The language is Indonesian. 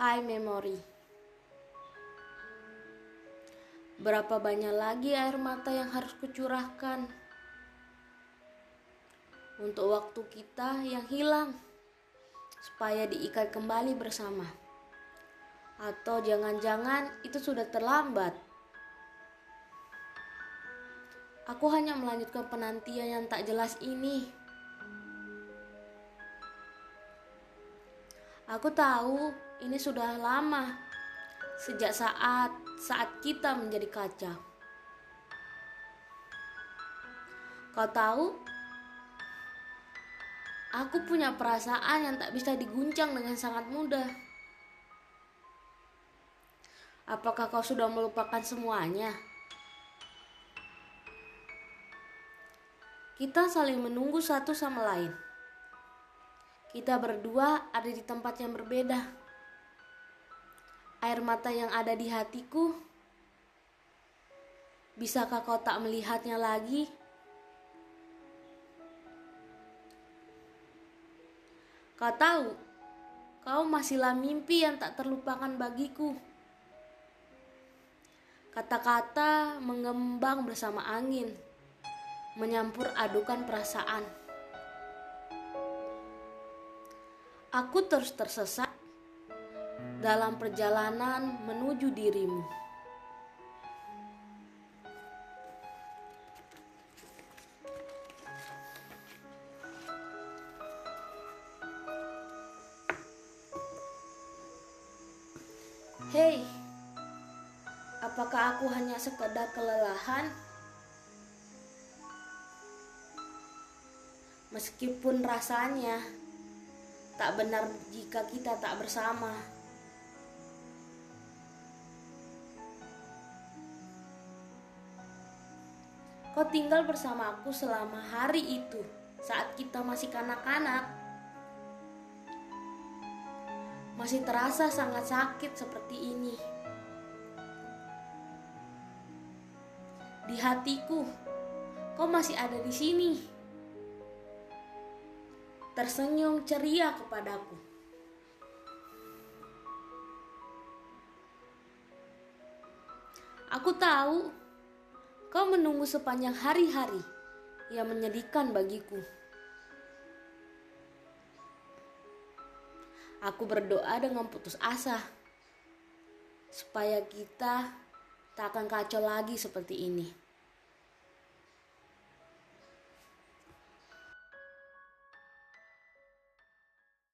Hai memori. Berapa banyak lagi air mata yang harus kucurahkan untuk waktu kita yang hilang supaya diikat kembali bersama. Atau jangan-jangan itu sudah terlambat. Aku hanya melanjutkan penantian yang tak jelas ini. Aku tahu ini sudah lama sejak saat saat kita menjadi kaca. Kau tahu, aku punya perasaan yang tak bisa diguncang dengan sangat mudah. Apakah kau sudah melupakan semuanya? Kita saling menunggu satu sama lain. Kita berdua ada di tempat yang berbeda air mata yang ada di hatiku. Bisakah kau tak melihatnya lagi? Kau tahu, kau masihlah mimpi yang tak terlupakan bagiku. Kata-kata mengembang bersama angin, menyampur adukan perasaan. Aku terus tersesat dalam perjalanan menuju dirimu. Hei, apakah aku hanya sekedar kelelahan? Meskipun rasanya tak benar jika kita tak bersama. Kau tinggal bersama aku selama hari itu saat kita masih kanak-kanak. Masih terasa sangat sakit seperti ini. Di hatiku, kau masih ada di sini. Tersenyum ceria kepadaku. Aku tahu Kau menunggu sepanjang hari-hari yang menyedihkan bagiku. Aku berdoa dengan putus asa supaya kita tak akan kacau lagi seperti ini.